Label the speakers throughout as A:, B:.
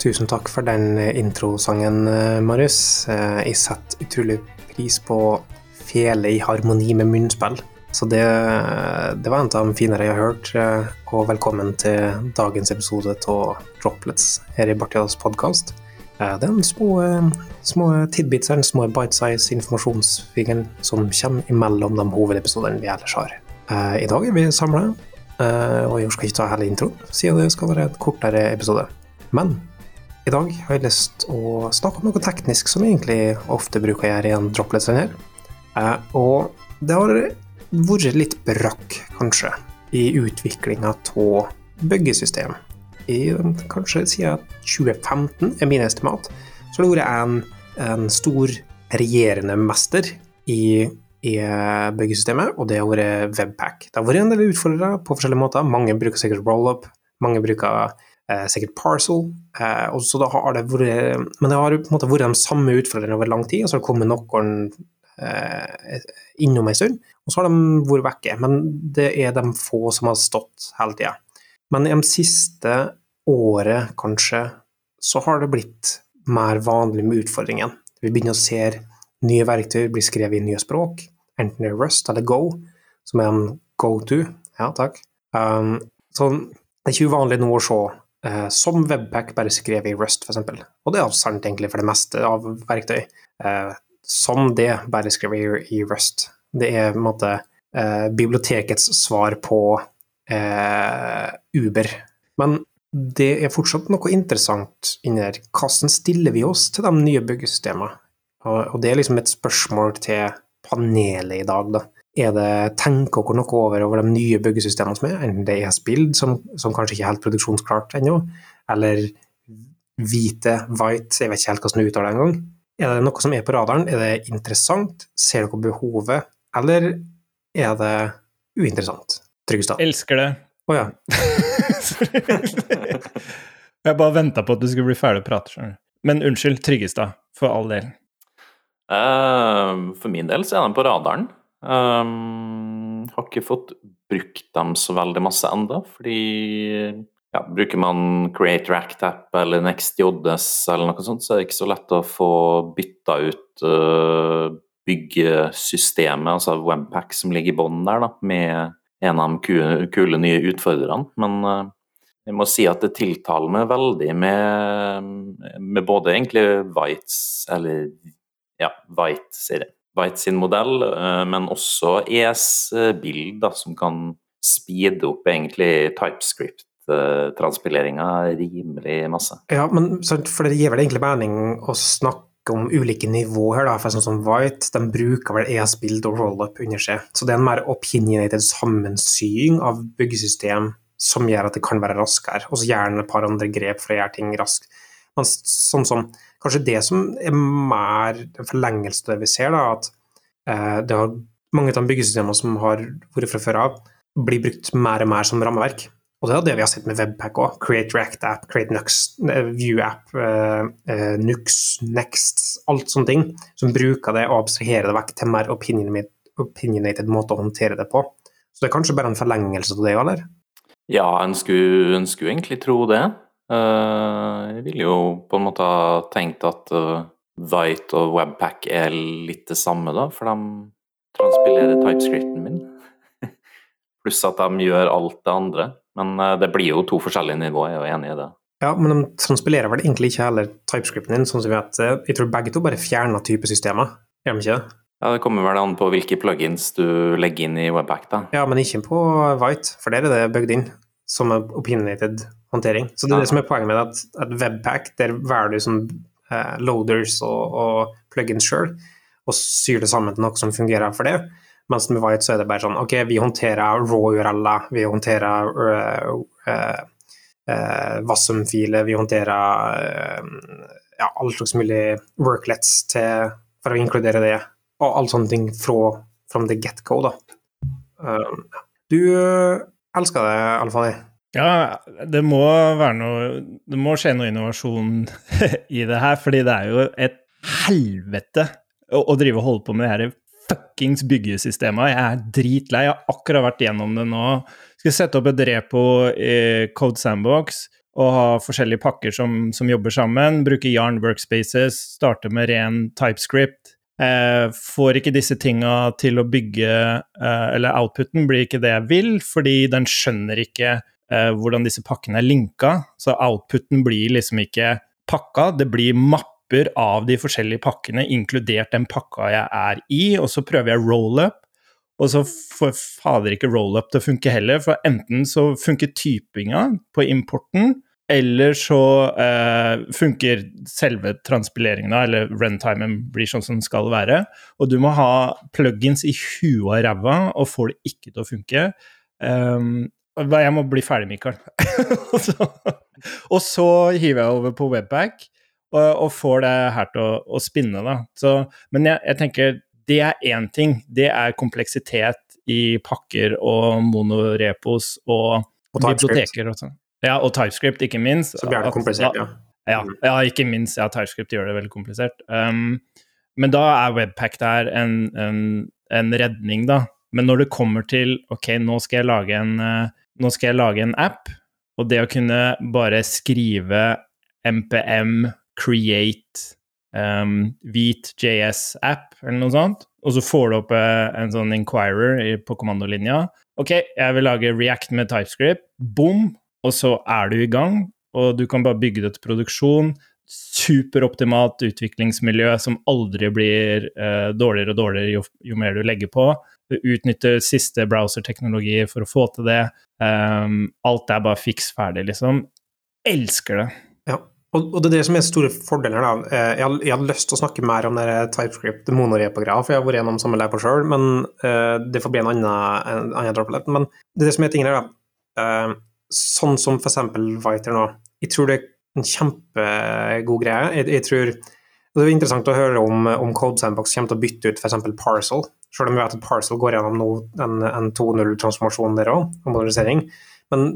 A: Tusen takk for den introsangen, Marius. Jeg setter utrolig pris på fele i harmoni med munnspill. Så det, det var en av de finere jeg har hørt. Og velkommen til dagens episode av Droplets her i Bartias podkast. Det er små, små tidbits, en små bite-size informasjonsfingeren som kommer imellom de hovedepisodene vi ellers har. I dag er vi samla, og jeg skal ikke ta hele introen, siden det skal være en kortere episode. Men i dag har jeg lyst å snakke om noe teknisk som jeg egentlig ofte bruker å i en droplet her. Eh, og det har vært litt brakk, kanskje, i utviklinga av byggesystem. I, kanskje siden 2015 er min estimat. Så har det vært en, en stor regjerende mester i, i byggesystemet, og det har vært Webpack. Det har vært en del utfordrere på forskjellige måter. Mange bruker sikkert rollup. Mange bruker eh, sikkert Parcel. Eh, og da har det vært, men det har på en måte vært de samme utfordringene over lang tid, og så har det kommet noen eh, innom en stund, og så har de vært vekke. Men det er de få som har stått hele tida. Men i de siste året, kanskje, så har det blitt mer vanlig med utfordringen. Vi begynner å se nye verktøy bli skrevet i nye språk, enten det er Rust eller Go, som er en go-to. Ja, takk. Um, så det er ikke uvanlig nå å se eh, som Webpack bare skrev i Rust, f.eks. Og det er sant egentlig for det meste av verktøy. Eh, som det bare skrevet i, i Rust. Det er på en måte eh, bibliotekets svar på eh, Uber. Men det er fortsatt noe interessant inni der. Hvordan stiller vi oss til de nye byggesystemene? Og, og det er liksom et spørsmål til panelet i dag, da er det tenker dere noe over, over de nye byggesystemene som er, enten det er Spild, som, som kanskje ikke er helt produksjonsklart ennå, eller Hvite, White, jeg vet ikke helt hvordan du uttaler det engang. Er det noe som er på radaren? Er det interessant? Ser dere behovet? Eller er det uinteressant? Tryggestad?
B: Elsker det.
A: Å oh, ja.
B: jeg bare venta på at du skulle bli ferdig å prate. Men unnskyld, Tryggestad, for all del.
C: Uh, for min del så er den på radaren. Um, har ikke fått brukt dem så veldig masse enda, fordi ja, bruker man Create Rack-tap eller NextJS eller noe sånt, så er det ikke så lett å få bytta ut uh, byggesystemet, altså Webpack som ligger i bånn der, da, med en av de kule, nye utfordrerne. Men uh, jeg må si at det tiltaler meg veldig med, med både egentlig Whites, eller ja, White, sier jeg Byte sin modell, eh, men også ES-bild, som kan speede opp egentlig TypeScript-transpileringa rimelig masse.
A: Ja, men for det gir vel egentlig mening å snakke om ulike nivåer da, for sånn som White de bruker vel ES-bild og rollup under seg. Så det er en mer opinionated sammensying av byggesystem som gjør at det kan være raskere, og så gjerne et par andre grep for å gjøre ting raskt. Men sånn som kanskje det som er mer en forlengelse av det vi ser, da, at eh, det har mange av de byggesystemene som har vært fra før av, blir brukt mer og mer som rammeverk. Og det er det vi har sett med Webpack òg. Create React App, Create Nux, eh, View App, uh, uh, Nux, Next, alt sånne ting. Som bruker det og abstraherer det vekk til mer opinionated måte å håndtere det på. Så det er kanskje bare en forlengelse av det, eller?
C: Ja, en skulle, en skulle egentlig tro det. Eh, jeg ville jo på en måte ha tenkt at eh, og Webpack er litt det samme, da, for de transpilerer typescripten min. Pluss at de gjør alt det andre. Men eh, det blir jo to forskjellige nivåer, jeg er enig i det.
A: Ja, men de transpilerer vel egentlig ikke heller typescripten din, sånn som vi vet. Jeg tror begge to bare fjerner typesystemet, gjør de ikke det?
C: Ja, Det kommer vel an på hvilke plugins du legger inn i Webpack, da.
A: Ja, men ikke på Vite, for der er det bygd inn som er opinionated håndtering. Så det er det som er poenget med at, at Webpack, der velger du som eh, loaders og, og plugins sjøl, og syr det sammen til noe som fungerer for det. Mens med White så er det bare sånn OK, vi håndterer raw-URL-er, vi håndterer uh, uh, uh, Wassum-filer, vi håndterer ja, alle slags mulig worklets til, for å inkludere det, og alle sånne ting fra from the get-go, da. du elsker det, Alfali?
B: Ja, det må noe Det må skje noe innovasjon i det her, fordi det er jo et helvete å, å drive og holde på med det her fuckings byggesystemet. Jeg er dritlei. Jeg har akkurat vært gjennom det nå. Skal sette opp et repo i Code Sandbox. og ha forskjellige pakker som, som jobber sammen. Bruke Yarn Workspaces, starte med ren TypeScript. Eh, får ikke disse tinga til å bygge eh, Eller outputen blir ikke det jeg vil, fordi den skjønner ikke eh, hvordan disse pakkene er linka. Så outputen blir liksom ikke pakka, det blir mapper av de forskjellige pakkene, inkludert den pakka jeg er i, og så prøver jeg roll-up. Og så får fader ikke roll-up til å funke heller, for enten så funker typinga på importen, eller så eh, funker selve transpileringen, eller runtimen blir sånn som den skal være. Og du må ha plugins i huet og ræva og får det ikke til å funke. Um, jeg må bli ferdig, Mikael. og, så, og, så, hiver jeg over på Webpack og, og får det her til å, å spinne, da. Så, men jeg, jeg tenker det er én ting. Det er kompleksitet i pakker og monorepos og, og biblioteker og sånn. Ja, og TypeScript, ikke minst.
A: Så blir det komplisert, ja.
B: Ja, ja, ikke minst. Ja, TypeScript gjør det veldig komplisert. Um, men da er Webpack der en, en, en, redning, da. Men når det kommer til ok, nå skal jeg lage en, uh, nå skal jeg lage en app, og det å kunne bare skrive MPM, create, um, hvit JS-app eller noe sånt, og så får du opp uh, en sånn inquirer på kommandolinja. Ok, jeg vil lage React med TypeScript. Boom! og så er du i gang, og du kan bare bygge det til produksjon. Superoptimalt utviklingsmiljø som aldri blir uh, dårligere og dårligere jo, jo, mer du legger på. Utnytter siste browserteknologi for å få til det. Um, alt er bare fiks ferdig, liksom. Elsker det.
A: Ja, og, og, det er det som er store fordelen her. da. Eh, jeg, hadde lyst til å snakke mer om det TypeScript monorepa-greia, for jeg har vært gjennom samme leir på sjøl, men uh, det får bli en annen, annen droplet. Men det er det som er tingen her, da. Uh, sånn som eksempel Viter nå. Jeg tror det er en kjempegod greie. Jeg, jeg tror Det er interessant å høre om, om Code Sandbox kommer til å bytte ut f.eks. Parcel, selv om vi vet at Parcel går gjennom nå, en, en 2.0-transformasjon der òg, og modernisering. Men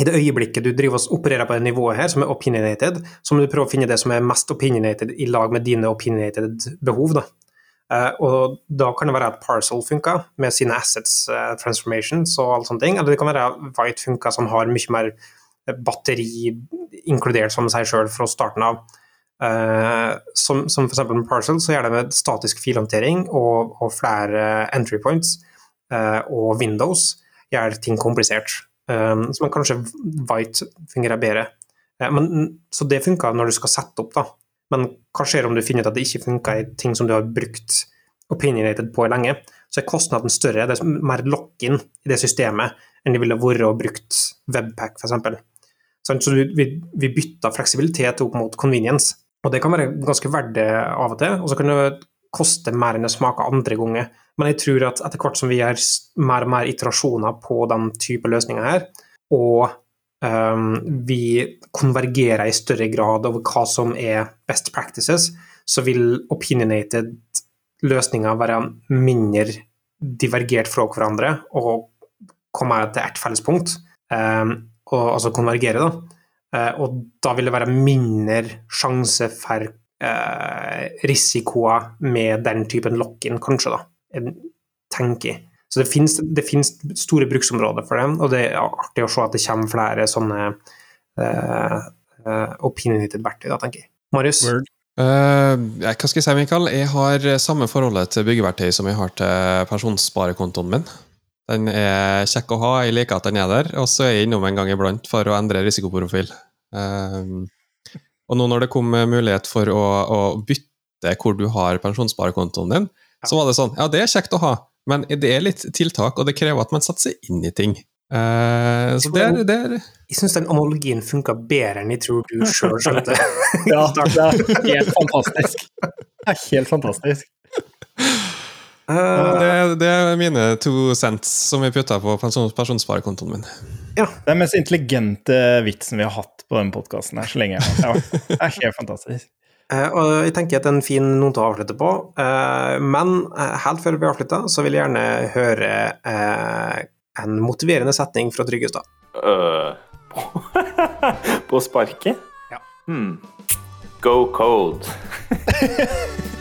A: i det øyeblikket du driver og opererer på det nivået her, som er opinionated, så må du prøve å finne det som er mest opinionated i lag med dine opinionated behov. da. Uh, og da kan det være at Parcel funker med sine assets, uh, transformations og alle sånne ting. Eller det kan være White funker som har mye mer batteri inkludert som seg sjøl fra starten av. Uh, som, som f.eks. med Parcel, så gjør det med statisk filhåndtering og, og, flere entry points og Windows gjør ting komplisert. så man kanskje White fungerer bedre. men, så det funker når du skal sette opp, da. Men hva skjer om du finner ut at det ikke funker i ting som du har brukt opinionated på lenge? Så er kostnaden større, det er mer lock-in i det systemet enn det ville vært å brukt Webpack, f.eks. Så vi, vi bytter fleksibilitet opp mot convenience, og det kan være ganske verdig av og til. Og så kan det koste mer enn det smaker andre ganger. Men jeg tror at etter hvert som vi gjør mer og mer iterasjoner på den type løsninger her, og um, vi konvergerer i større grad over hva som er best practices, så vil opinionated løsninger være mindre divergert fra hverandre og komme til ett felles punkt, um, og, altså konvergere, da. Uh, og da vil det være mindre sjanse for uh, risikoer med den typen lock-in, kanskje, da, tenker jeg. Så det finnes, det finnes, store bruksområder for det, og det er artig å se at det kommer flere sånne uh, opinionated verktøy, da, tenker jeg. Marius?
D: Uh, hva skal jeg si, Mikael? Jeg har samme forholdet til byggeverktøy som jeg har til pensjonssparekontoen min. Den er kjekk å ha, jeg liker at den er der, og så er jeg innom en gang iblant for å endre risikoprofil. Um, og nå når det kom mulighet for å, å bytte hvor du har pensjonssparekontoen din, så var det sånn Ja, det er kjekt å ha, men det er litt tiltak, og det krever at man setter seg inn i ting. Uh, så det er, det er
A: Jeg syns den analogien funka bedre enn jeg tror du sjøl skjønte.
B: ja, det er helt fantastisk. Det er helt fantastisk.
D: Uh, det, det, er mine to cents som jeg putta på pensjonssparekontoen min.
B: Ja. Det er den mest intelligente vitsen vi har hatt på denne podkasten her så lenge. Det er helt fantastisk.
A: Eh, og jeg tenker at det er en fin note å avslutte på. Eh, men eh, helt før vi avslutter, så vil jeg gjerne høre en motiverende setning fra Tryggestad. Uh,
C: på sparket?
A: Ja.
C: Hmm. Go code.